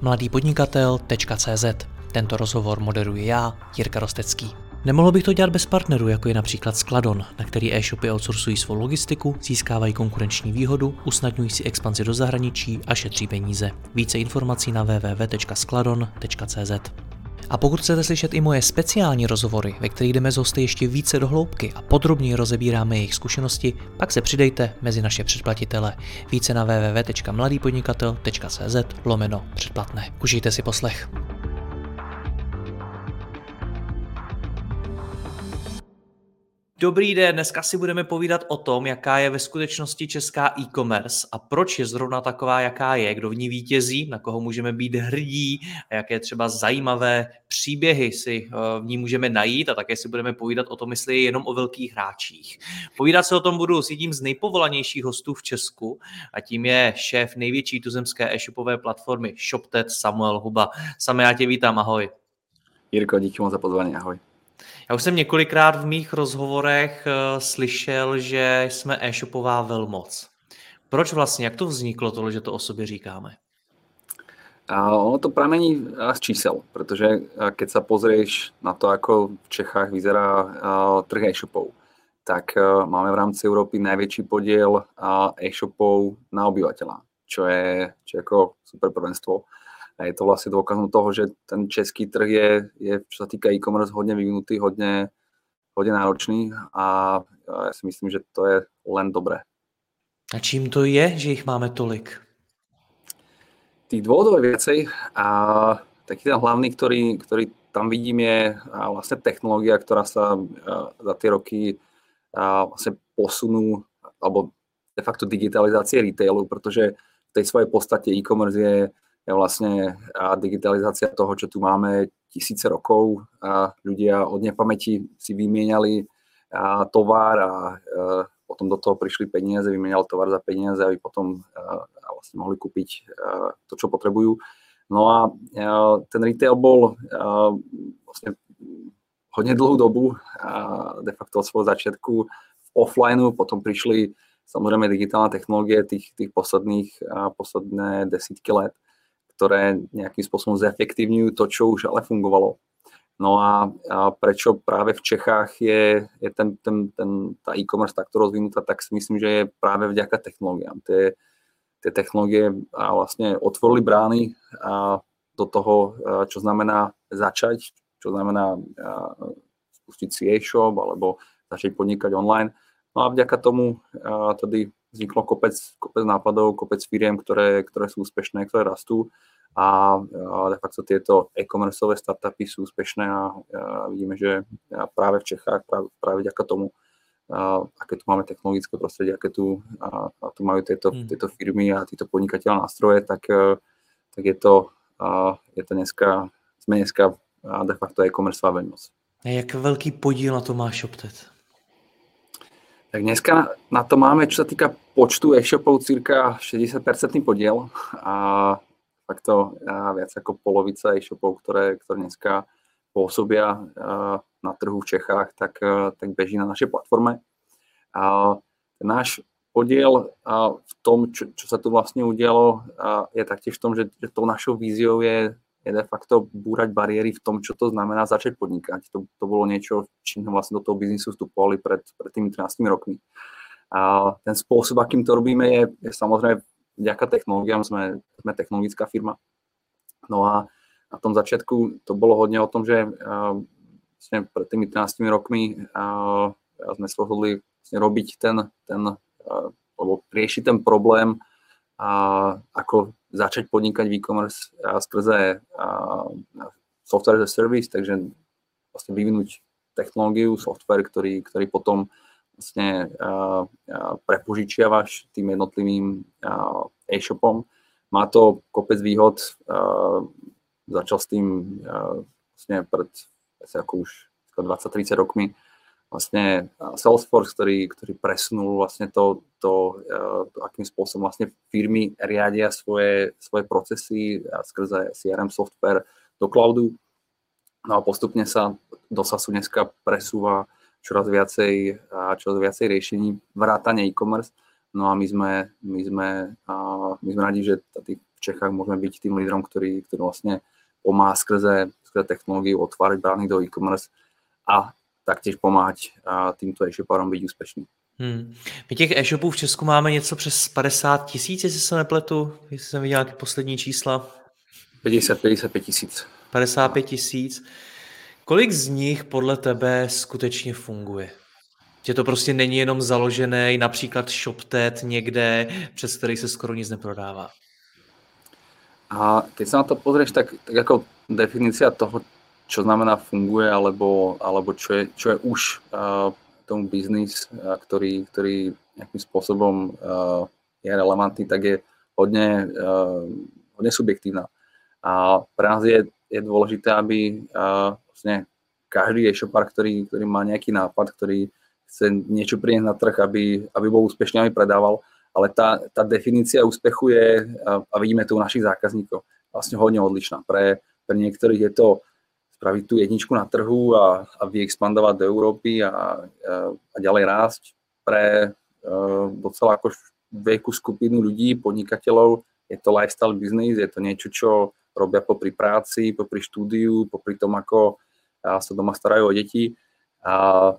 mladýpodnikatel.cz Tento rozhovor moderuji já, Jirka Rostecký. Nemohl bych to dělat bez partnerů, jako je například Skladon, na který e-shopy outsourcují svou logistiku, získávají konkurenční výhodu, usnadňují si expanzi do zahraničí a šetří peníze. Více informací na www.skladon.cz a pokud chcete slyšet i moje speciální rozhovory, ve kterých jdeme z hosty ještě více do hloubky a podrobněji rozebíráme jejich zkušenosti, pak se přidejte mezi naše předplatitele. Více na www.mladýpodnikatel.cz lomeno předplatné. Užijte si poslech. Dobrý den, dneska si budeme povídat o tom, jaká je ve skutečnosti česká e-commerce a proč je zrovna taková, jaká je, kdo v ní vítězí, na koho můžeme být hrdí a jaké třeba zajímavé příběhy si eh, v ní můžeme najít a také si budeme povídat o tom, jestli je jenom o velkých hráčích. Povídat se o tom budu s jedním z nejpovolanějších hostů v Česku a tím je šéf největší tuzemské e-shopové platformy ShopTet Samuel Huba. Same já tě vítám, ahoj. Jirko, díky moc za pozvání, ahoj. Já už jsem několikrát v mých rozhovorech uh, slyšel, že jsme e-shopová velmoc. Proč vlastně, jak to vzniklo tohle, že to o sobě říkáme? A ono to pramení z čísel, protože keď sa pozrieš na to, ako v Čechách vyzerá trh e-shopov, tak máme v rámci Európy najväčší podiel e-shopov na obyvateľa, čo je, čo je ako super prvenstvo. A je to vlastne dôkazom toho, že ten český trh je, je čo sa týka e-commerce, hodne vyvinutý, hodne, hodne náročný a ja si myslím, že to je len dobré. A čím to je, že ich máme tolik? Tých dôvodov je viacej a taký ten hlavný, ktorý, ktorý tam vidím je vlastne technológia, ktorá sa za tie roky vlastne posunú, alebo de facto digitalizácie retailu, pretože v tej svojej podstate e-commerce je je vlastne digitalizácia toho, čo tu máme tisíce rokov. A ľudia od nepamäti si vymieniali tovar a potom do toho prišli peniaze, vymieniali tovar za peniaze, aby potom vlastne mohli kúpiť to, čo potrebujú. No a ten retail bol vlastne hodne dlhú dobu, de facto od svojho začiatku offline, potom prišli samozrejme digitálne technológie tých, tých posledných, posledné desítky let ktoré nejakým spôsobom zefektívňujú to, čo už ale fungovalo. No a, a prečo práve v Čechách je, je ten, ten, ten, tá e-commerce takto rozvinutá, tak si myslím, že je práve vďaka technológiám. Tie, tie technológie a vlastne otvorili brány a do toho, čo znamená začať, čo znamená spustiť si e-shop alebo začať podnikať online. No a vďaka tomu tedy vzniklo kopec, kopec nápadov, kopec firiem, ktoré, ktoré sú úspešné, ktoré rastú a de facto tieto e-commerceové startupy sú úspešné a, vidíme, že práve v Čechách, práve, práve vďaka tomu, aké tu máme technologické prostredie, aké tu, a, a tu majú tieto, hmm. tieto firmy a títo podnikateľné nástroje, tak, e, tak je to, je to dneska, sme dneska de facto e-commerce veľmoc. A jak veľký podiel na to má ShopTet? Tak dneska na to máme, čo sa týka počtu e-shopov, cirka 60% podiel a takto viac ako polovica e-shopov, ktoré, ktoré dneska pôsobia na trhu v Čechách, tak, tak beží na našej platforme. A náš podiel v tom, čo, čo sa tu vlastne udialo, je taktiež v tom, že, že tou našou víziou je, je de facto búrať bariéry v tom, čo to znamená začať podnikať. To, to bolo niečo, čím vlastne do toho biznisu vstupovali pred, pred tými 13 rokmi. A ten spôsob, akým to robíme, je, je samozrejme vďaka technológiám sme, sme technologická firma. No a na tom začiatku to bolo hodne o tom, že uh, vlastne pred tými 13 rokmi uh, sme sa rozhodli vlastne robiť ten, ten uh, alebo riešiť ten problém, uh, ako začať podnikať v e-commerce skrze software as a service, takže vlastne vyvinúť technológiu, software, ktorý, ktorý potom vlastne uh, prepožičiavaš tým jednotlivým uh, e-shopom. Má to kopec výhod, uh, začal s tým vlastne pred asi ako už 20-30 rokmi vlastne Salesforce, ktorý, ktorý presunul vlastne to, to, to, akým spôsobom vlastne firmy riadia svoje, svoje procesy skrze CRM software do cloudu. No a postupne sa do SASu dneska presúva čoraz viacej, čoraz viacej riešení vrátane e-commerce. No a my sme, my sme, my sme radi, že tí v Čechách môžeme byť tým lídrom, ktorý, ktorý vlastne pomáha skrze, skrze technológiu otvárať brány do e-commerce a taktiež pomáhať týmto e-shoparom byť úspešný. Hmm. My těch e-shopů v Česku máme něco přes 50 tisíc, jestli se nepletu, jestli jsem viděl nějaké poslední čísla. 50-55 tisíc. 55 tisíc. Kolik z nich podle tebe skutečně funguje? Že to prostě není jenom založený například ShopTet někde, přes který se skoro nic neprodává. A keď sa na to pozrieš, tak, tak ako definícia toho, čo znamená funguje, alebo, alebo čo, je, čo je už uh, tomu biznis, uh, ktorý, ktorý nejakým spôsobom uh, je relevantný, tak je hodne, uh, hodne subjektívna. A pre nás je, je dôležité, aby uh, vlastne každý e-shopár, ktorý, ktorý má nejaký nápad, ktorý chce niečo priniesť na trh, aby, aby bol úspešný, aby predával, ale tá, tá definícia úspechu je, a, a vidíme to u našich zákazníkov, vlastne hodne odlišná. Pre, pre niektorých je to spraviť tú jedničku na trhu a, a vyexpandovať do Európy a, a, ďalej rásť. Pre e, docela ako veľkú skupinu ľudí, podnikateľov, je to lifestyle business, je to niečo, čo robia popri práci, popri štúdiu, popri tom, ako sa doma starajú o deti a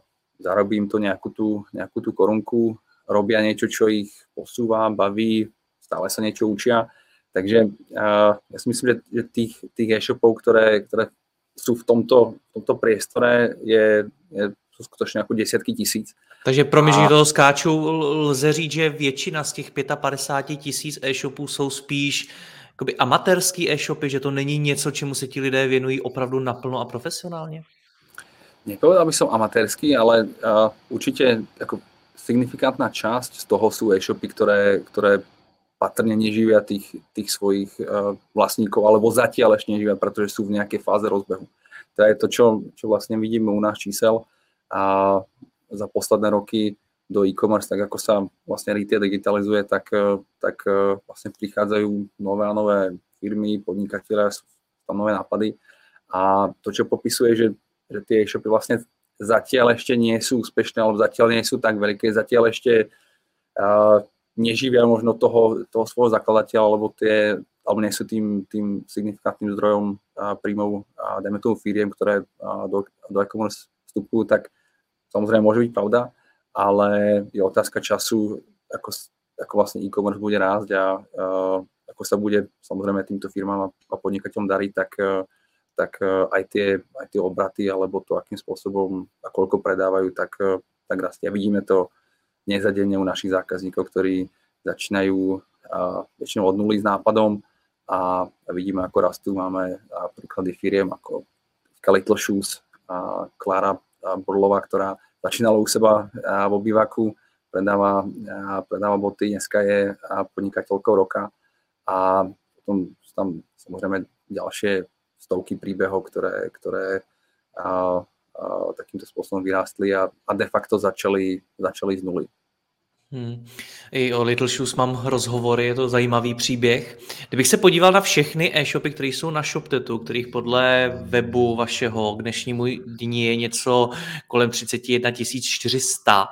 zarobí im to nejakú tú, nejakú tú korunku, robia niečo, čo ich posúva, baví, stále sa niečo učia. Takže uh, ja si myslím, že tých, tých e-shopov, ktoré, ktoré sú v tomto, v tomto priestore, je, je sú skutočne ako desiatky tisíc. Takže pro mě, že toho skáču, lze říct, že většina z těch 55 tisíc e-shopů jsou spíš jakoby amatérský e-shopy, že to není něco, čemu se ti lidé věnují opravdu naplno a profesionálně? Nepovedal by som amatérský, ale uh, určite ako signifikantná časť z toho sú e-shopy, ktoré, ktoré patrne neživia tých, tých svojich uh, vlastníkov, alebo zatiaľ ešte neživia, pretože sú v nejakej fáze rozbehu. To je to, čo, čo vlastne vidíme u nás čísel a za posledné roky do e-commerce, tak ako sa vlastne retail digitalizuje, tak, uh, tak uh, vlastne prichádzajú nové a nové firmy, podnikatelia, sú tam nové nápady. A to, čo popisuje, že, že tie e-shopy vlastne zatiaľ ešte nie sú úspešné, alebo zatiaľ nie sú tak veľké, zatiaľ ešte uh, neživia možno toho, toho svojho zakladateľa, alebo, tie, alebo nie sú tým, tým signifikantným zdrojom uh, príjmov, uh, dajme tomu firiem, ktoré uh, do, do e-commerce vstupujú, tak samozrejme môže byť pravda, ale je otázka času, ako, ako vlastne e-commerce bude rásť a uh, ako sa bude samozrejme týmto firmám a podnikateľom dariť, tak uh, tak e, aj tie, aj tie obraty alebo to, akým spôsobom a koľko predávajú, tak, e, tak rastie. A vidíme to nezadenne u našich zákazníkov, ktorí začínajú väčšinou od nuly s nápadom a, vidíme, ako rastú. Máme príklady firiem ako Little Shoes, a Klára Borlová, ktorá začínala u seba v obývaku, predáva, predáva boty, dneska je podnikateľkou roka a potom sú tam samozrejme ďalšie stovky príbehov, ktoré, ktoré takýmto spôsobom vyrástli a, a de facto začali, začali z nuly. Hmm. I o Little Shoes mám rozhovory, je to zajímavý příběh. Kdybych se podíval na všechny e-shopy, které jsou na ShopTetu, kterých podle webu vašeho k dnešnímu dní je něco kolem 31 400,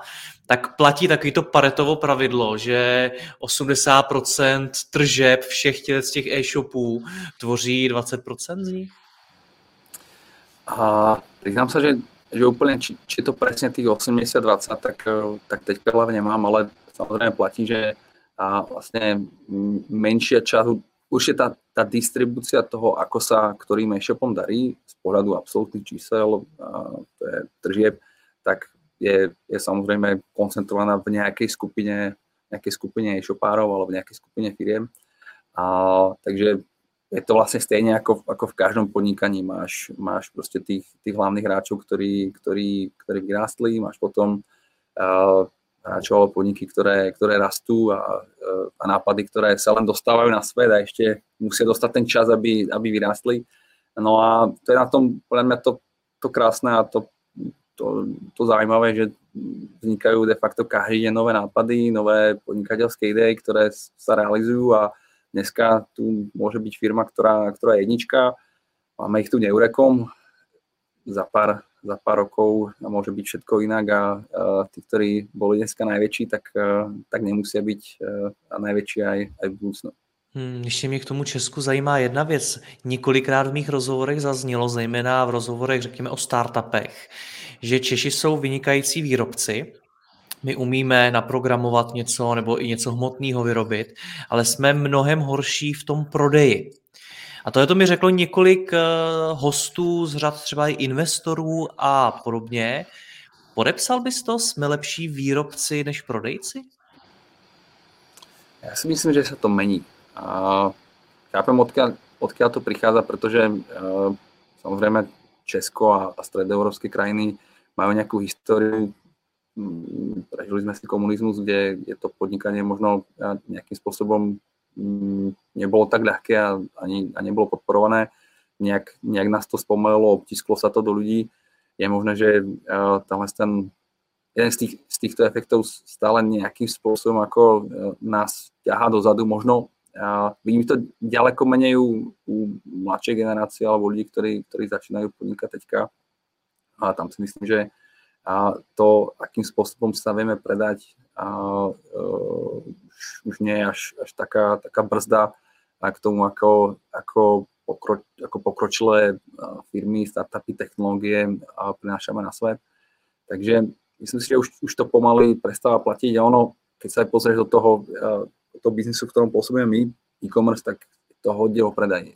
tak platí takovýto paretovo pravidlo, že 80% tržeb všech z těch e-shopů tvoří 20% z nich? A priznám sa, že, že úplne, či, či to presne tých 80-20, tak, tak teď hlavne nemám, ale samozrejme platí, že a vlastne menšia časť, už je tá, tá distribúcia toho, ako sa ktorým e-shopom darí z pohľadu absolútnych čísel, a to je tržieb, tak je, je samozrejme koncentrovaná v nejakej skupine, nejakej skupine e-shopárov alebo v nejakej skupine firiem. A, takže je to vlastne stejne ako, ako v každom podnikaní. Máš, máš proste tých, tých hlavných hráčov, ktorí, ktorí, ktorí vyrástli, máš potom uh, hráčov alebo podniky, ktoré, ktoré rastú a, uh, a nápady, ktoré sa len dostávajú na svet a ešte musia dostať ten čas, aby, aby vyrástli. No a to je na tom, podľa mňa, to, to krásne a to to, to zaujímavé, že vznikajú de facto každý deň nové nápady, nové podnikateľské idei, ktoré sa realizujú a dneska tu môže byť firma, ktorá, ktorá je jednička, máme ich tu neurekom, za pár, za pár rokov môže byť všetko inak a, a tí, ktorí boli dneska najväčší, tak, tak nemusia byť a najväčší aj, aj v budúcnu. Hmm, ještě mě k tomu Česku zajímá jedna věc. Několikrát v mých rozhovorech zaznělo, zejména v rozhovorech, řekněme, o startupech, že Češi jsou vynikající výrobci, my umíme naprogramovat něco nebo i něco hmotného vyrobit, ale jsme mnohem horší v tom prodeji. A to je to mi řeklo několik eh, hostů z řad třeba i investorů a podobně. Podepsal bys to? Jsme lepší výrobci než prodejci? Ja si myslím, že sa to mení. A chápem, odkiaľ, odkiaľ to prichádza, pretože uh, samozrejme Česko a, a stredoeurópske krajiny majú nejakú históriu prežili sme si komunizmus, kde, kde to podnikanie možno nejakým spôsobom mm, nebolo tak ľahké a, ani, a nebolo podporované. Nejak, nejak nás to spomalilo, obtisklo sa to do ľudí. Je možné, že uh, ten jeden z, tých, z týchto efektov stále nejakým spôsobom ako uh, nás ťahá dozadu. Možno uh, vidím to ďaleko menej u, u mladšej generácie alebo ľudí, ktorí, ktorí začínajú podnikať teďka. A tam si myslím, že a to, akým spôsobom sa vieme predať, a, uh, už, nie je až, až taká, taká brzda a k tomu, ako, ako, pokro, ako pokročilé firmy, startupy, technológie a prinášame na svet. Takže myslím si, že už, už to pomaly prestáva platiť a ono, keď sa aj pozrieš do toho, do toho biznisu, v ktorom pôsobíme my, e-commerce, tak to hodne o predaj.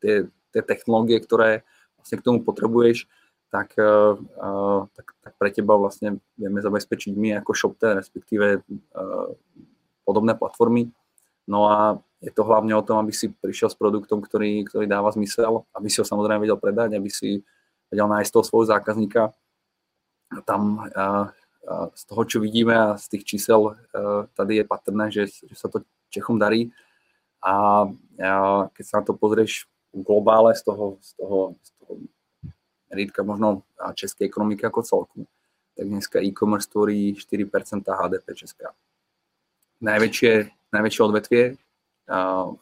Tie, tie technológie, ktoré vlastne k tomu potrebuješ, tak, uh, tak, tak pre teba vlastne vieme zabezpečiť my ako ShopTen, respektíve uh, podobné platformy. No a je to hlavne o tom, aby si prišiel s produktom, ktorý, ktorý dáva zmysel, aby si ho samozrejme vedel predať, aby si vedel nájsť toho svojho zákazníka. A tam uh, uh, z toho, čo vidíme a z tých čísel, uh, tady je patrné, že, že sa to Čechom darí. A uh, keď sa na to pozrieš globále z toho, z toho, z toho meritka možno českej ekonomiky ako celku, tak dneska e-commerce tvorí 4% HDP Česká. Najväčšie, najväčšie odvetvie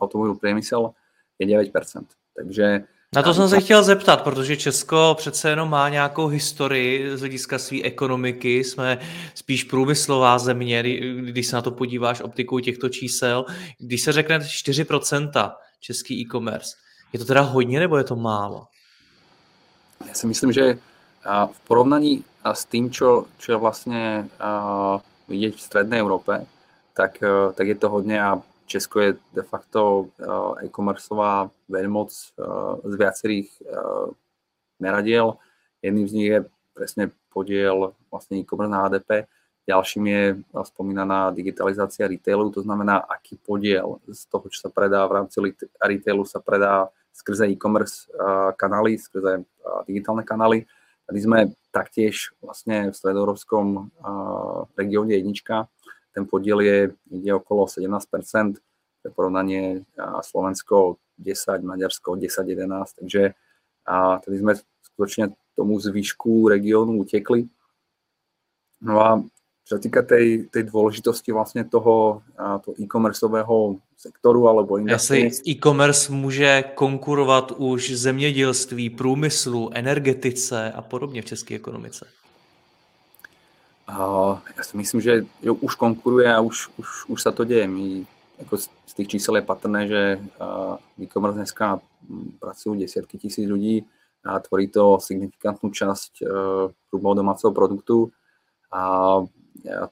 automobilový priemysel je 9%. Takže na to jsem se chtěl zeptat, protože Česko přece jenom má nějakou historii z hlediska své ekonomiky, jsme spíš průmyslová země, když se na to podíváš optikou těchto čísel. Když se řekne 4% český e-commerce, je to teda hodně nebo je to málo? Ja si myslím, že v porovnaní s tým, čo, čo je vlastne vidieť v Strednej Európe, tak, tak je to hodne a Česko je de facto e-commerceová veľmoc z viacerých meradiel. Jedným z nich je presne podiel vlastne e-commerce na HDP. Ďalším je spomínaná digitalizácia retailu, to znamená, aký podiel z toho, čo sa predá v rámci retailu, sa predá skrze e-commerce kanály, skrze digitálne kanály. Tady sme taktiež vlastne v stredoeurópskom regióne jednička. Ten podiel je, ide okolo 17%, pre porovnanie Slovensko 10, Maďarsko 10-11, takže tady sme skutočne tomu zvyšku regiónu utekli. No a čo sa týka tej, tej dôležitosti vlastne toho, toho e-commerceového sektoru alebo industrie. Jestli e-commerce může konkurovat už zemědělství, průmyslu, energetice a podobně v české ekonomice? Uh, ja si myslím, že jo, už konkuruje a už, už, už sa to deje. My, ako z tých čísel je patrné, že uh, e-commerce dneska pracujú desiatky tisíc ľudí a tvorí to signifikantnú časť uh, domáceho produktu a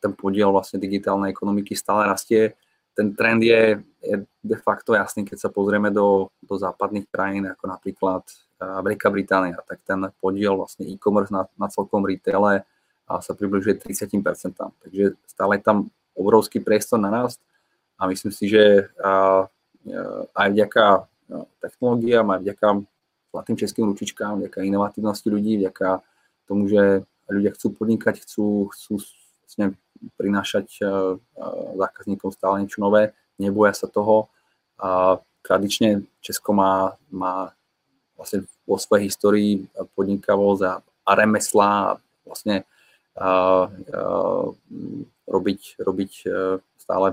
ten podiel vlastne digitálnej ekonomiky stále rastie. Ten trend je, je de facto jasný, keď sa pozrieme do, do západných krajín, ako napríklad Veľká Británia, tak ten podiel vlastne e-commerce na, na celkom retaile sa približuje 30%. Takže stále je tam obrovský priestor na rast a myslím si, že aj vďaka technológiám, aj vďaka zlatým českým ručičkám, vďaka inovatívnosti ľudí, vďaka tomu, že ľudia chcú podnikať, chcú, chcú vlastne prinášať eh, eh, zákazníkom stále niečo nové, neboja sa toho. A tradične Česko má, má vlastne vo svojej histórii podnikavosť a, a remesla a vlastne a, a, robiť, robiť eh, stále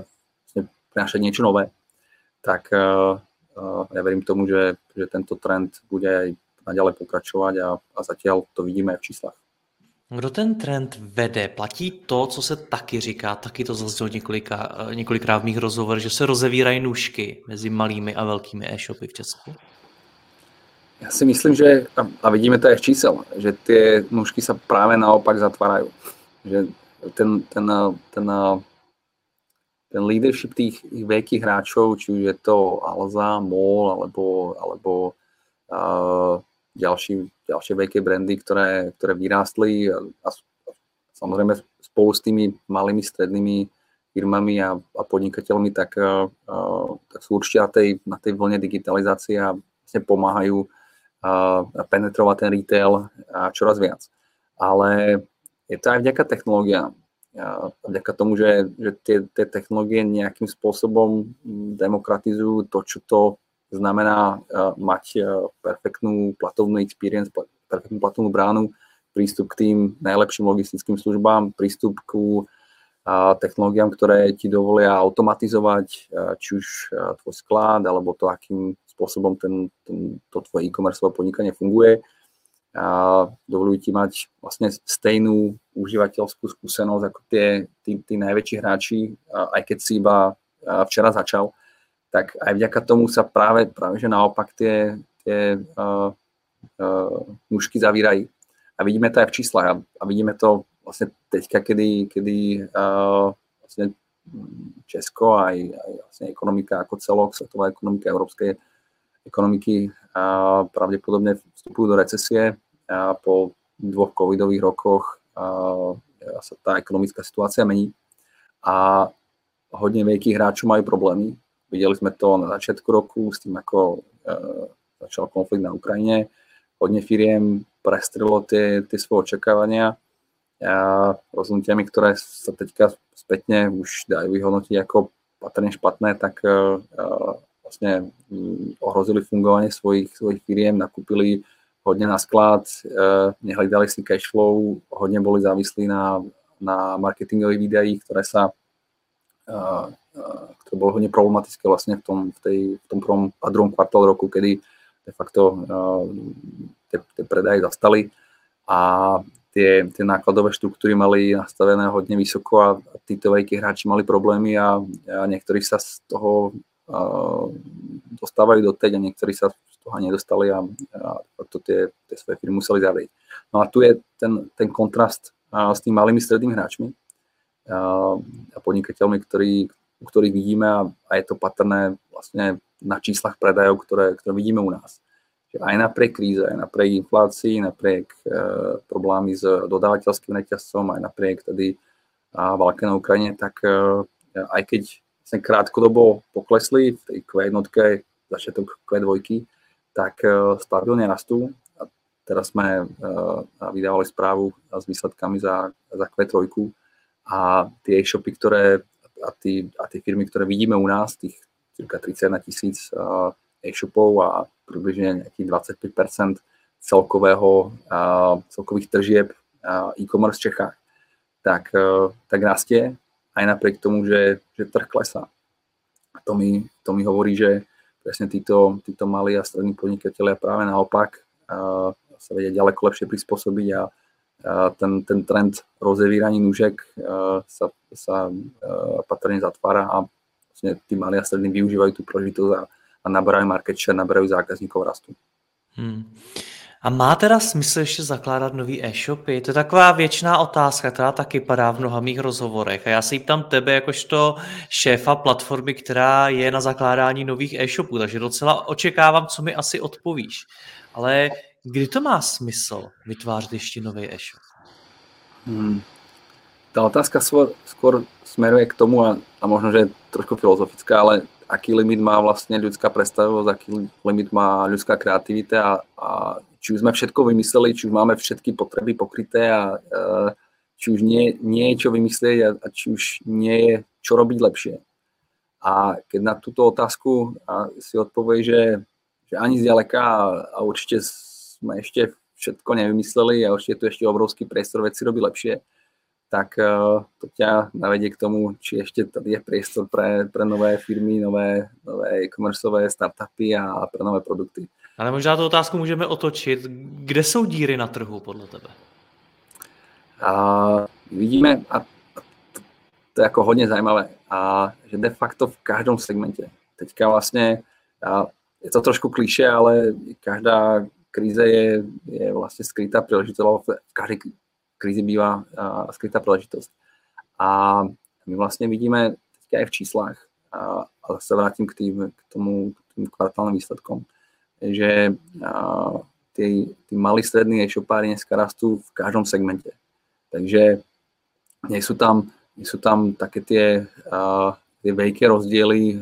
vlastne prinášať niečo nové. Tak a, a ja verím tomu, že, že tento trend bude aj naďalej pokračovať a, a zatiaľ to vidíme aj v číslach. Kdo ten trend vede? Platí to, co se taky říká, taky to zaznělo několika, několikrát v mých rozhovorech, že se rozevírají nůžky mezi malými a velkými e-shopy v Česku? Já si myslím, že, a vidíme to aj v čísel, že ty nůžky se právě naopak zatvárají. Že ten, ten, ten, ten leadership tých veľkých hráčov, či už je to Alza, MOL alebo, alebo uh, ďalší, ďalšie veľké brandy, ktoré, ktoré vyrástli a, a samozrejme spolu s tými malými strednými firmami a, a podnikateľmi, tak, uh, tak sú určite na tej, na tej vlne digitalizácie a vlastne pomáhajú uh, penetrovať ten retail a čoraz viac. Ale je to aj vďaka technológiám vďaka tomu, že, že tie, tie technológie nejakým spôsobom demokratizujú to, čo to znamená mať perfektnú platovnú experience, perfektnú platovnú bránu, prístup k tým najlepším logistickým službám, prístup ku technológiám, ktoré ti dovolia automatizovať či už tvoj sklad, alebo to, akým spôsobom ten, ten, to tvoje e-commerce podnikanie funguje. A dovolujú ti mať vlastne stejnú užívateľskú skúsenosť ako tie, tí, tí najväčší hráči, aj keď si iba včera začal, tak aj vďaka tomu sa práve, práve že naopak tie, tie uh, uh, nůžky zavírají. A vidíme to aj v číslach a, a vidíme to vlastne teďka, kedy, kedy uh, vlastne Česko aj, aj vlastne ekonomika ako celok, svetová ekonomika, európskej ekonomiky a pravdepodobne vstupujú do recesie a po dvoch covidových rokoch a sa tá ekonomická situácia mení a hodne veľkých hráčov majú problémy. Videli sme to na začiatku roku s tým, ako e, začal konflikt na Ukrajine. Hodne firiem prestrelo tie, tie svoje očakávania a rozhodnutiami, ktoré sa teďka spätne už dajú vyhodnotiť ako patrne špatné, tak e, vlastne ohrozili fungovanie svojich, svojich firiem, nakúpili hodne na sklad, eh, nehľadali si cash flow, hodne boli závislí na, na marketingových videích, ktoré sa ktoré bolo hodne problematické vlastne v tom, v tej, v tom prvom a druhom kvartále roku, kedy de facto tie, tie predaje zastali a tie, tie nákladové štruktúry mali nastavené hodne vysoko a, títo veľkí hráči mali problémy a, a niektorí sa z toho dostávajú do teď a niektorí sa z toho nedostali a, a to tie, tie svoje firmy museli zavrieť. No a tu je ten, ten kontrast s tými malými strednými hráčmi a podnikateľmi, ktorí, u ktorých vidíme a, a je to patrné vlastne na číslach predajov, ktoré, ktoré vidíme u nás. Že aj napriek kríze, aj napriek inflácii, napriek e, problémy s dodávateľským reťazcom, aj napriek tedy válke na Ukrajine, tak e, aj keď vlastne krátkodobo poklesli v tej Q1, začiatok Q2, tak e, stabilne rastú. A teraz sme e, vydávali správu s výsledkami za, za Q3 a tie e-shopy, ktoré a, tí, a tie firmy, ktoré vidíme u nás, tých cirka 31 tisíc e, e-shopov a približne nejakých 25 celkového, celkových tržieb e-commerce v Čechách, tak, tak rastie aj napriek tomu, že, že trh klesá. A to mi, to mi hovorí, že presne títo, títo malí a strední podnikatelia práve naopak sa vedia ďaleko lepšie prispôsobiť a ten, ten trend rozevíraní nůžek uh, sa, sa uh, patrne zatvára a vlastne tí malí a strední využívajú tú prožitosť a, a naberajú market share, naberajú zákazníkov rastu. Hmm. A má teda smysl ještě zakládat nový e-shopy? To je taková věčná otázka, která taky padá v mnoha mých rozhovorech. A já se ptám tebe jakožto šéfa platformy, která je na zakládání nových e-shopů, takže docela očekávám, co mi asi odpovíš. Ale kdy to má smysl vytvářet ještě nový e-shop? Hmm. Tá otázka skôr, skôr smeruje k tomu, a, a možno, že je trošku filozofická, ale aký limit má vlastne ľudská predstavivosť, aký limit má ľudská kreativita a, a či už sme všetko vymysleli, či už máme všetky potreby pokryté a uh, či už nie, nie je čo vymyslieť a, a či už nie je čo robiť lepšie. A keď na túto otázku a si odpovie, že, že ani zďaleka a, a určite sme ešte všetko nevymysleli a určite tu ešte obrovský priestor veci robiť lepšie, tak uh, to ťa navedie k tomu, či ešte tady je priestor pre, pre nové firmy, nové, nové e-commerceové startupy a pre nové produkty. Ale možná tu otázku můžeme otočit. Kde jsou díry na trhu podle tebe? A vidíme, a to je jako hodně zajímavé, a že de facto v každém segmente, teďka vlastně, a je to trošku kliše, ale každá kríze je, je vlastně skrytá příležitost, v každé krízi bývá a, skrytá příležitost. A my vlastně vidíme i v číslách, a, a se vrátím k, tým, k tomu k tým kvartálnym výsledkom, že a, ty, ty malí strední e-shopári dneska rastú v každom segmente. Takže nie sú tam, nie sú tam také tie, uh, tie veľké rozdiely.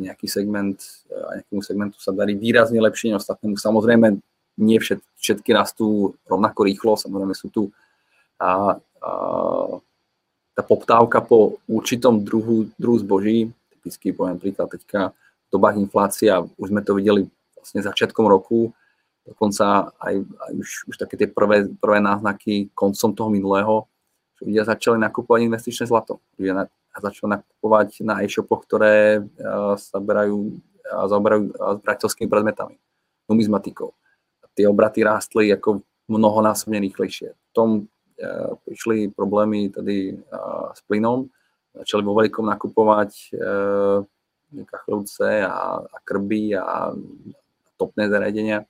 Nejaký segment, uh, nejakému segmentu sa darí výrazne lepšie než ostatnému. Samozrejme, nie všet, všetky rastú rovnako rýchlo, samozrejme sú tu a, a, tá poptávka po určitom druhu, druhu zboží, typicky poviem príklad teďka v dobách inflácia, už sme to videli vlastne začiatkom roku, dokonca aj, aj už, už také tie prvé, prvé náznaky koncom toho minulého, ľudia začali nakupovať investičné zlato. Ľudia na, začali nakupovať na e-shopoch, ktoré uh, sa berajú a zaoberajú zberateľskými predmetami, numizmatikou. Tie obraty rástli ako mnohonásobne rýchlejšie. V tom uh, prišli problémy tedy uh, s plynom, začali vo veľkom nakupovať uh, kachlúce a, a krby a topné zariadenia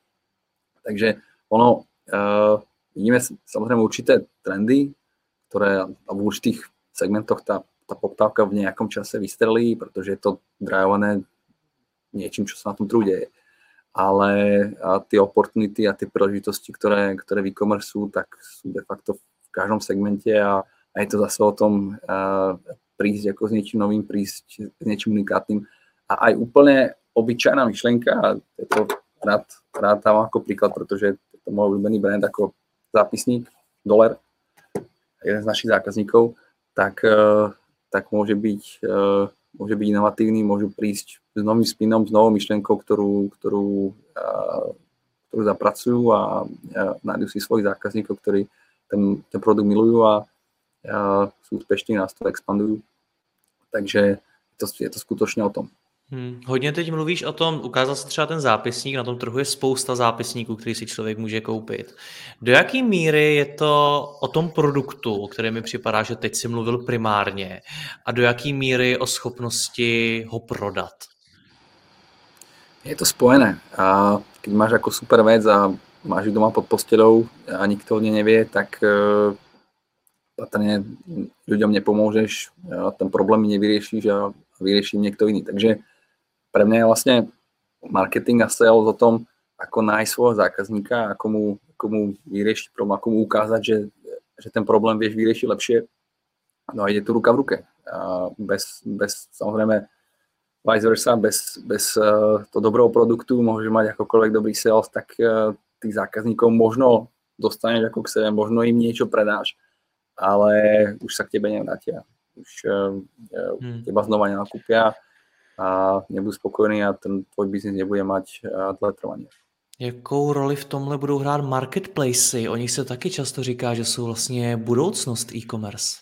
takže ono, uh, vidíme samozrejme určité trendy, ktoré v určitých segmentoch tá, tá poptávka v nejakom čase vystrelí, pretože je to drajované niečím, čo sa na tom trhu. Ale a tie opportunity a tie príležitosti, ktoré, ktoré v e-commerce sú, tak sú de facto v každom segmente a, a je to zase o tom uh, prísť ako s niečím novým, prísť s niečím unikátnym. A aj úplne obyčajná myšlenka, a je to rád, rád tam ako príklad, pretože je to môj obľúbený brand ako zápisník, dolar, jeden z našich zákazníkov, tak, eh, tak môže, byť, eh, môže byť inovatívny, môžu prísť s novým spinom, s novou myšlenkou, ktorú, ktorú, eh, ktorú zapracujú a nájdu si svojich zákazníkov, ktorí ten, ten produkt milujú a, a sú úspešní, nás to expandujú. Takže to, je to skutočne o tom. Hmm, hodně teď mluvíš o tom, ukázal se třeba ten zápisník, na tom trhu je spousta zápisníků, který si člověk může koupit. Do jaké míry je to o tom produktu, o kterém mi připadá, že teď si mluvil primárně, a do jaké míry o schopnosti ho prodat? Je to spojené. A keď máš jako super vec a máš ju doma pod postelou a nikto o nevie, tak uh, patrne ľuďom nepomôžeš, ten problém nevyriešiš a vyrieši niekto iný. Takže pre mňa je vlastne marketing a sales o tom, ako nájsť svojho zákazníka, ako mu, ako mu vyriešiť problém, ako mu ukázať, že, že ten problém vieš vyriešiť lepšie. No a ide tu ruka v ruke. A bez, bez samozrejme vice versa, bez, bez uh, to dobrého produktu môže mať akokoľvek dobrý sales, tak uh, tých zákazníkov možno dostaneš ako k sebe, možno im niečo predáš, ale už sa k tebe nevrátia. Už uh, hmm. teba znova nenakúpia a nebudú spokojení a ten tvoj biznis nebude mať dlhé trvanie. Jakou roli v tomhle budou hrát marketplacy? O nich se taky často říká, že jsou vlastně budoucnost e-commerce.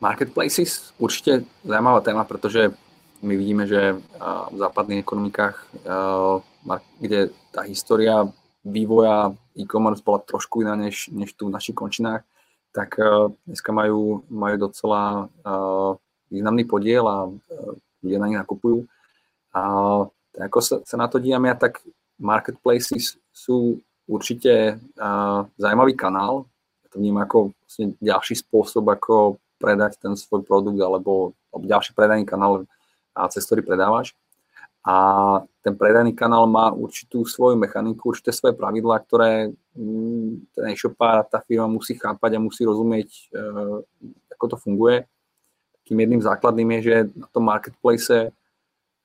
Marketplaces určite zaujímavá téma, pretože my vidíme, že v západných ekonomikách, kde tá história vývoja e-commerce bola trošku iná než, než tu v našich končinách, tak dneska majú, majú docela významný podiel a ľudia na nich nakupujú. A ako sa, sa na to dívam ja, tak marketplaces sú určite uh, zaujímavý kanál. Ja to vnímam ako vlastne ďalší spôsob, ako predať ten svoj produkt alebo, alebo ďalší predajný kanál, a cez ktorý predávaš. A ten predajný kanál má určitú svoju mechaniku, určité svoje pravidlá, ktoré mm, ten e-shopár, tá firma musí chápať a musí rozumieť, uh, ako to funguje tým jedným základným je, že na tom marketplace,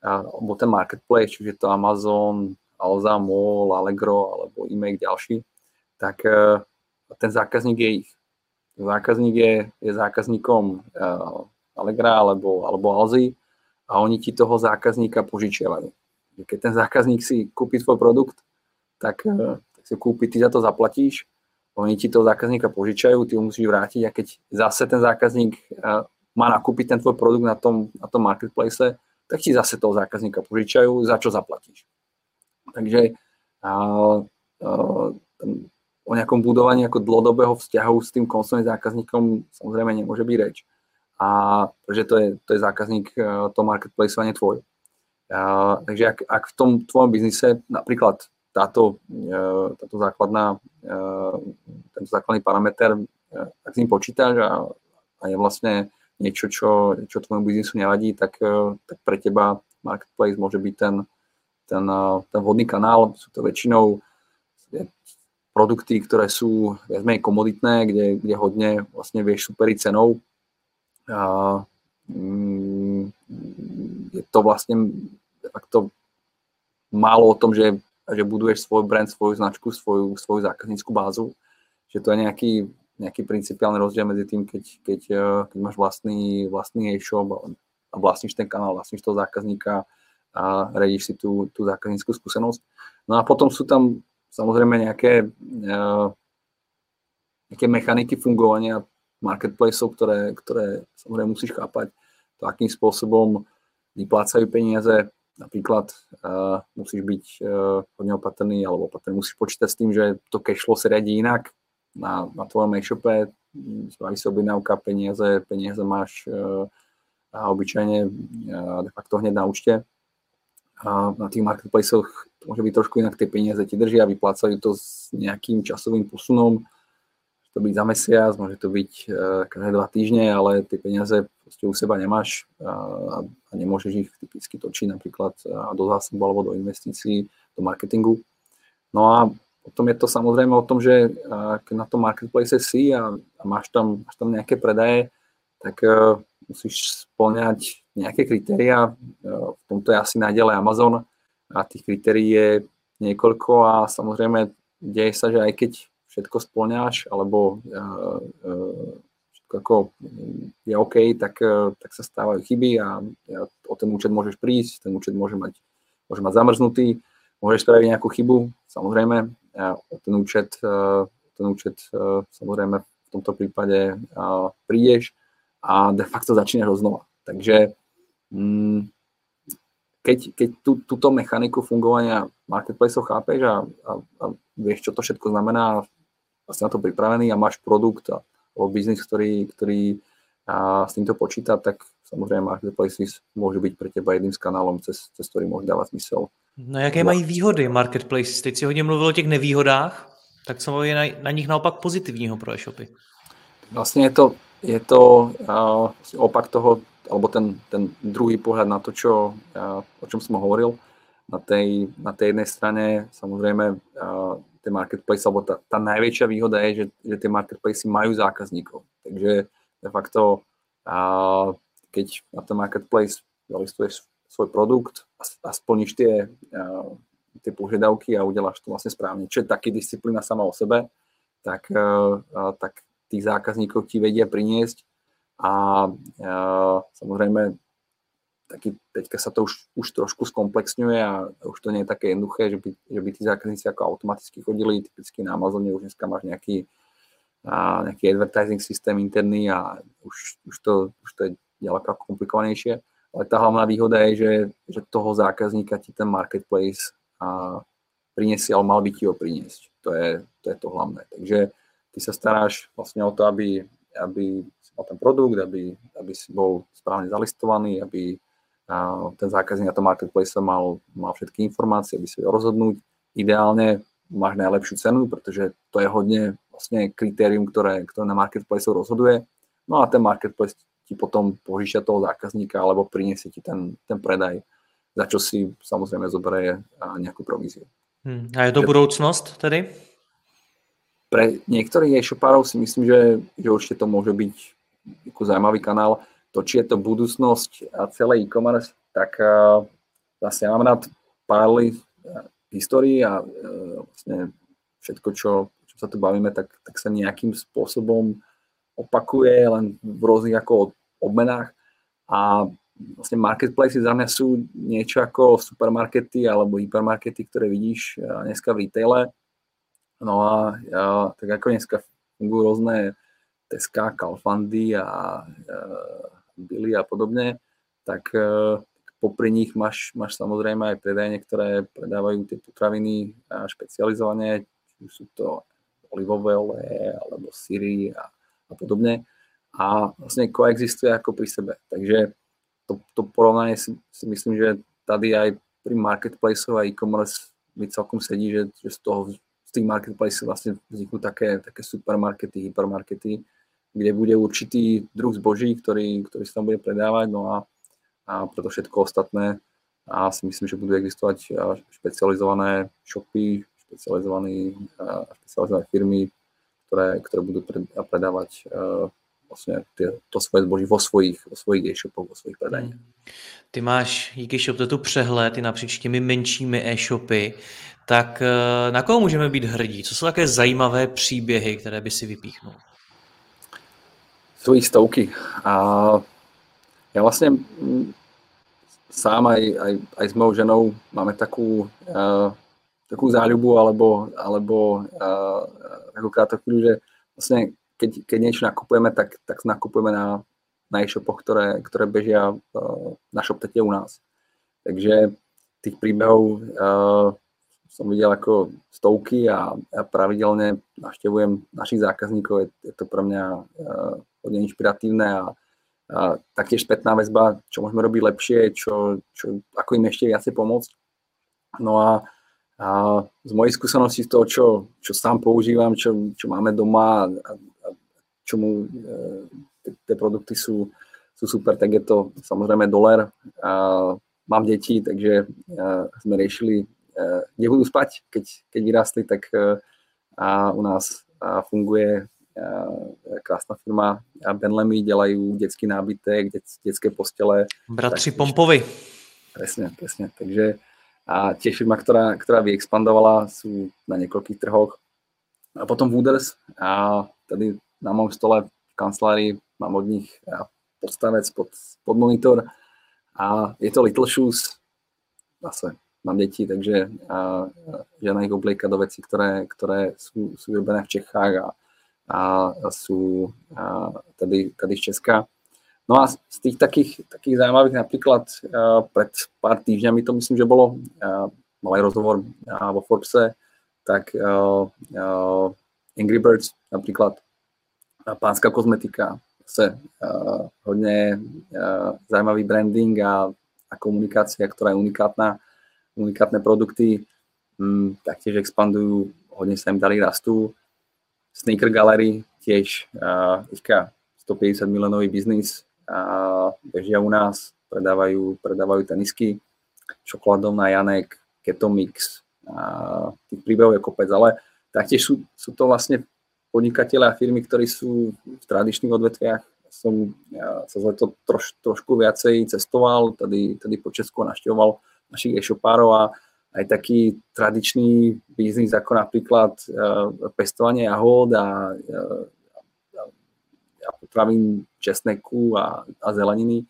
alebo ten marketplace, čiže to Amazon, Alza, Mall, Allegro alebo e-mail ďalší, tak e, ten zákazník je ich. Zákazník je, je zákazníkom e, Allegra alebo, alebo Alzy a oni ti toho zákazníka požičiavajú. Keď ten zákazník si kúpi tvoj produkt, tak, e, tak si kúpi, ty za to zaplatíš, oni ti toho zákazníka požičajú, ty ho musíš vrátiť a keď zase ten zákazník má nakúpiť ten tvoj produkt na tom, na tom marketplace, tak ti zase toho zákazníka požičajú, za čo zaplatíš. Takže a, a, o nejakom budovaní ako dlhodobého vzťahu s tým koncovým zákazníkom samozrejme nemôže byť reč. A pretože to je, to je zákazník to marketplace a nie tvoj. A, takže ak, ak v tom tvojom biznise napríklad táto, táto základná, tento základný parameter, ak s ním počítaš a, a je vlastne niečo, čo, čo tvojmu biznisu nevadí, tak, tak pre teba marketplace môže byť ten, ten, ten vhodný kanál. Sú to väčšinou produkty, ktoré sú viac menej komoditné, kde, kde hodne vlastne vieš superiť cenou. A, mm, je to vlastne to málo o tom, že že buduješ svoj brand, svoju značku, svoju, svoju zákazníckú bázu. Že to je nejaký, nejaký principiálny rozdiel medzi tým, keď, keď, eh, keď máš vlastný, vlastný e-shop a vlastníš ten kanál, vlastníš toho zákazníka a redíš si tú, tú zákazníckú skúsenosť. No a potom sú tam samozrejme nejaké, uh, nejaké mechaniky fungovania marketplaceov, ktoré, ktoré samozrejme musíš chápať, to akým spôsobom vyplácajú peniaze, Napríklad uh, musíš byť uh, hodne opatrný alebo opatrný, musíš počítať s tým, že to cashflow sa riadi inak na, na tvojom e-shope, spraví sa objednávka, peniaze, peniaze máš uh, a obyčajne uh, de facto hneď na účte. A na tých marketplaceoch to môže byť trošku inak, tie peniaze ti držia, vyplácajú to s nejakým časovým posunom, môže to byť za mesiac, môže to byť uh, každé dva týždne, ale tie peniaze proste u seba nemáš a, a nemôžeš ich typicky točiť napríklad do zásobu alebo do investícií, do marketingu. No a potom je to samozrejme o tom, že keď na tom marketplace si a, a máš, tam, máš tam nejaké predaje, tak uh, musíš splňať nejaké kritéria. Uh, v tomto je asi naďalej Amazon a tých kritérií je niekoľko a samozrejme deje sa, že aj keď všetko splňaš alebo uh, ako je OK, tak, eh, tak sa stávajú chyby a o ten účet môžeš prísť, ten účet môže mať, môže mať zamrznutý, môžeš spraviť nejakú chybu, samozrejme, ten účet, eh, ten účet eh, samozrejme v tomto prípade prídeš a de facto začínaš znova. Takže mm, keď, keď tú, túto mechaniku fungovania marketplaceov chápeš a, a, a vieš, čo to všetko znamená, vlastne na to pripravený a máš produkt a alebo biznis, ktorý, ktorý a s týmto počíta, tak samozrejme marketplaces môže byť pre teba jedným z kanálom, cez, cez ktorý môže dávať smysl. No jaké mají výhody marketplaces? Teď si hodně mluvil o těch nevýhodách, tak co je na, na nich naopak pozitivního pro e-shopy? Vlastne je to, je to uh, opak toho, alebo ten, ten druhý pohľad na to, čo, uh, o čom som hovoril. Na tej, na tej jednej strane samozrejme uh, ten marketplace, alebo tá, tá najväčšia výhoda je, že, že tie marketplace majú zákazníkov. Takže de facto, a keď na ten marketplace zalistuješ svoj produkt a, splníš tie, a, tie požiadavky a udeláš to vlastne správne, čo je taký disciplína sama o sebe, tak, a, tak tých zákazníkov ti vedia priniesť a, a samozrejme taký, teďka sa to už, už trošku skomplexňuje a už to nie je také jednoduché, že by, že by tí zákazníci ako automaticky chodili, typicky na Amazone už dneska máš nejaký, nejaký advertising systém interný a už, už, to, už to je ďaleko komplikovanejšie. Ale tá hlavná výhoda je, že, že toho zákazníka ti ten marketplace a, priniesie, ale mal by ti ho priniesť. To je, to je to hlavné. Takže ty sa staráš vlastne o to, aby, aby si mal ten produkt, aby, aby si bol správne zalistovaný, aby a ten zákazník na tom marketplace mal, mal všetky informácie, aby si vedel rozhodnúť. Ideálne máš najlepšiu cenu, pretože to je hodne vlastne kritérium, ktoré, ktoré na marketplace rozhoduje. No a ten marketplace ti potom požičia toho zákazníka alebo priniesie ti ten, ten predaj, za čo si samozrejme zoberie nejakú províziu. Hmm. A je to budoucnosť tedy? Pre niektorých e-shopárov si myslím, že, že určite to môže byť ako zaujímavý kanál to, či je to budúcnosť a celé e-commerce, tak uh, vlastne mám rád paralely histórii a uh, vlastne všetko, čo, čo sa tu bavíme, tak, tak sa nejakým spôsobom opakuje len v rôznych ako obmenách a vlastne marketplace za mňa sú niečo ako supermarkety alebo hypermarkety, ktoré vidíš dneska v retaile. No a ja, tak ako dneska fungujú rôzne Teska, Kalfandy a, a Billy a podobne, tak e, popri nich máš, máš samozrejme aj predajne, ktoré predávajú tie potraviny špecializované, či sú to olivové oleje alebo syry a, a podobne a vlastne koexistuje ako pri sebe. Takže to, to porovnanie si, si myslím, že tady aj pri marketplace a e-commerce mi celkom sedí, že, že z toho z tých marketplace vlastne vzniknú také, také supermarkety, hypermarkety, kde bude určitý druh zboží, ktorý, ktorý sa tam bude predávať, no a, a preto všetko ostatné a si myslím, že budú existovať špecializované shopy, špecializované, špecializované firmy, ktoré, ktoré budú predávať vlastně ty, to svoje zboží vo svojich, vo svojich e-shopech, vo svojich predajních. Hmm. Ty máš díky ShopTetu přehled i napříč těmi menšími e-shopy, tak eh, na koho můžeme být hrdí? Co jsou také zajímavé příběhy, které by si vypíchnul? Jsou jich stovky. A já vlastně mm, sám aj, aj, aj s mojou ženou máme takú, uh, takú záľubu alebo, alebo uh, takú, že vlastne keď, keď niečo nakupujeme, tak, tak nakupujeme na, na e-shopoch, ktoré, ktoré bežia uh, na ShopTete u nás. Takže tých príbehov uh, som videl ako stovky a ja pravidelne navštevujem našich zákazníkov. Je, je to pre mňa uh, hodne inšpiratívne a, a taktiež spätná väzba, čo môžeme robiť lepšie, čo, čo, ako im ešte viacej pomôcť. No a, a z mojej skúsenosti z toho, čo, čo sám používam, čo, čo máme doma a, čomu e, tie produkty sú, sú super, tak je to samozrejme dolar. A mám deti, takže sme riešili, e, kde budú spať, keď, keď vyrástli, tak e, a u nás funguje krásna firma Benlemy, dělají dětský nábytek, dětské postele. Bratři tak, Pompovi. Presne, presne. Takže a tiež firma, ktorá, ktorá vyexpandovala, sú na niekoľkých trhoch. A potom Wooders a tady na mojom stole v kancelárii mám od nich podstavec pod, pod monitor a je to Little Shoes, zase mám deti, takže a, žena ich oblieka do veci, ktoré, ktoré sú, sú vyrobené v Čechách a, a sú a, tady, tady z Česka. No a z tých takých, takých zaujímavých napríklad a, pred pár týždňami to myslím, že bolo, a, malý rozhovor a, vo Forbese, tak a, a, Angry Birds napríklad pánská kozmetika, zase uh, hodne uh, zajímavý branding a, a komunikácia, ktorá je unikátna, unikátne produkty, um, taktiež expandujú, hodne sa im dali rastú. Sneaker Gallery tiež uh, 150 miliónový biznis, uh, bežia u nás, predávajú, predávajú tenisky, čokoládovná Janek, Ketomix, uh, tých príbehov je kopec, ale taktiež sú, sú to vlastne podnikatelia a firmy, ktorí sú v tradičných odvetviach. Som sa za to troš, trošku viacej cestoval, tady, tady po Česku naštevoval našich e-shopárov a aj taký tradičný biznis, ako napríklad uh, pestovanie jahod a, uh, a potravín česneku a, a zeleniny,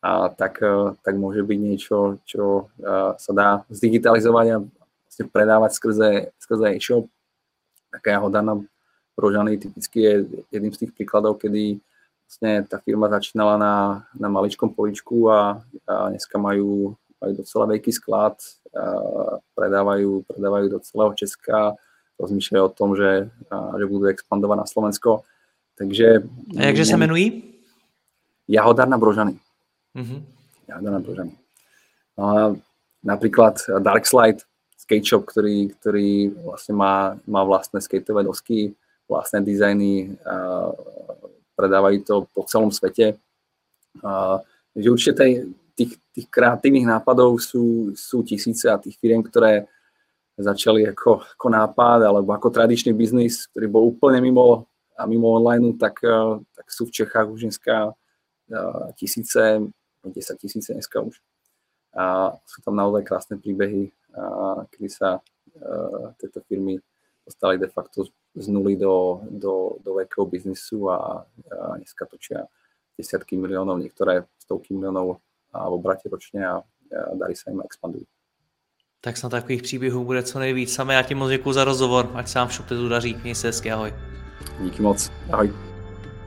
a tak, uh, tak môže byť niečo, čo uh, sa dá zdigitalizovať a vlastne predávať skrze, skrze e-shop. Taká jahoda nám Rožany typicky je jedným z tých príkladov, kedy vlastne tá firma začínala na, na maličkom poličku a, a dneska majú, majú docela veľký sklad, predávajú, predávajú do celého Česka, rozmýšľajú o tom, že, že budú expandovať na Slovensko. Takže... A jakže sa menují? Jahodárna Brožany. Mm-hmm. Jahodárna Brožany. No a napríklad Darkslide, skate shop, ktorý, ktorý vlastne má, má vlastné skateové dosky, vlastné dizajny, a predávajú to po celom svete. A, že určite tej, tých, tých kreatívnych nápadov sú, sú tisíce a tých firiem, ktoré začali ako, ako nápad alebo ako tradičný biznis, ktorý bol úplne mimo, a mimo online, tak, tak sú v Čechách už dneska tisíce, 10 tisíce dneska už. A sú tam naozaj krásne príbehy, kedy sa a, tieto firmy dostali de facto z nuly do, do, do veľkého biznisu a, a dneska točia desiatky miliónov, niektoré stovky miliónov v obrate ročně a, a darí sa im expandujú. Tak snad takových příběhů bude co nejvíc. Samé já ti moc děkuji za rozhovor, ať se vám v tu daří. Měj se hezky, ahoj. Díky moc, ahoj.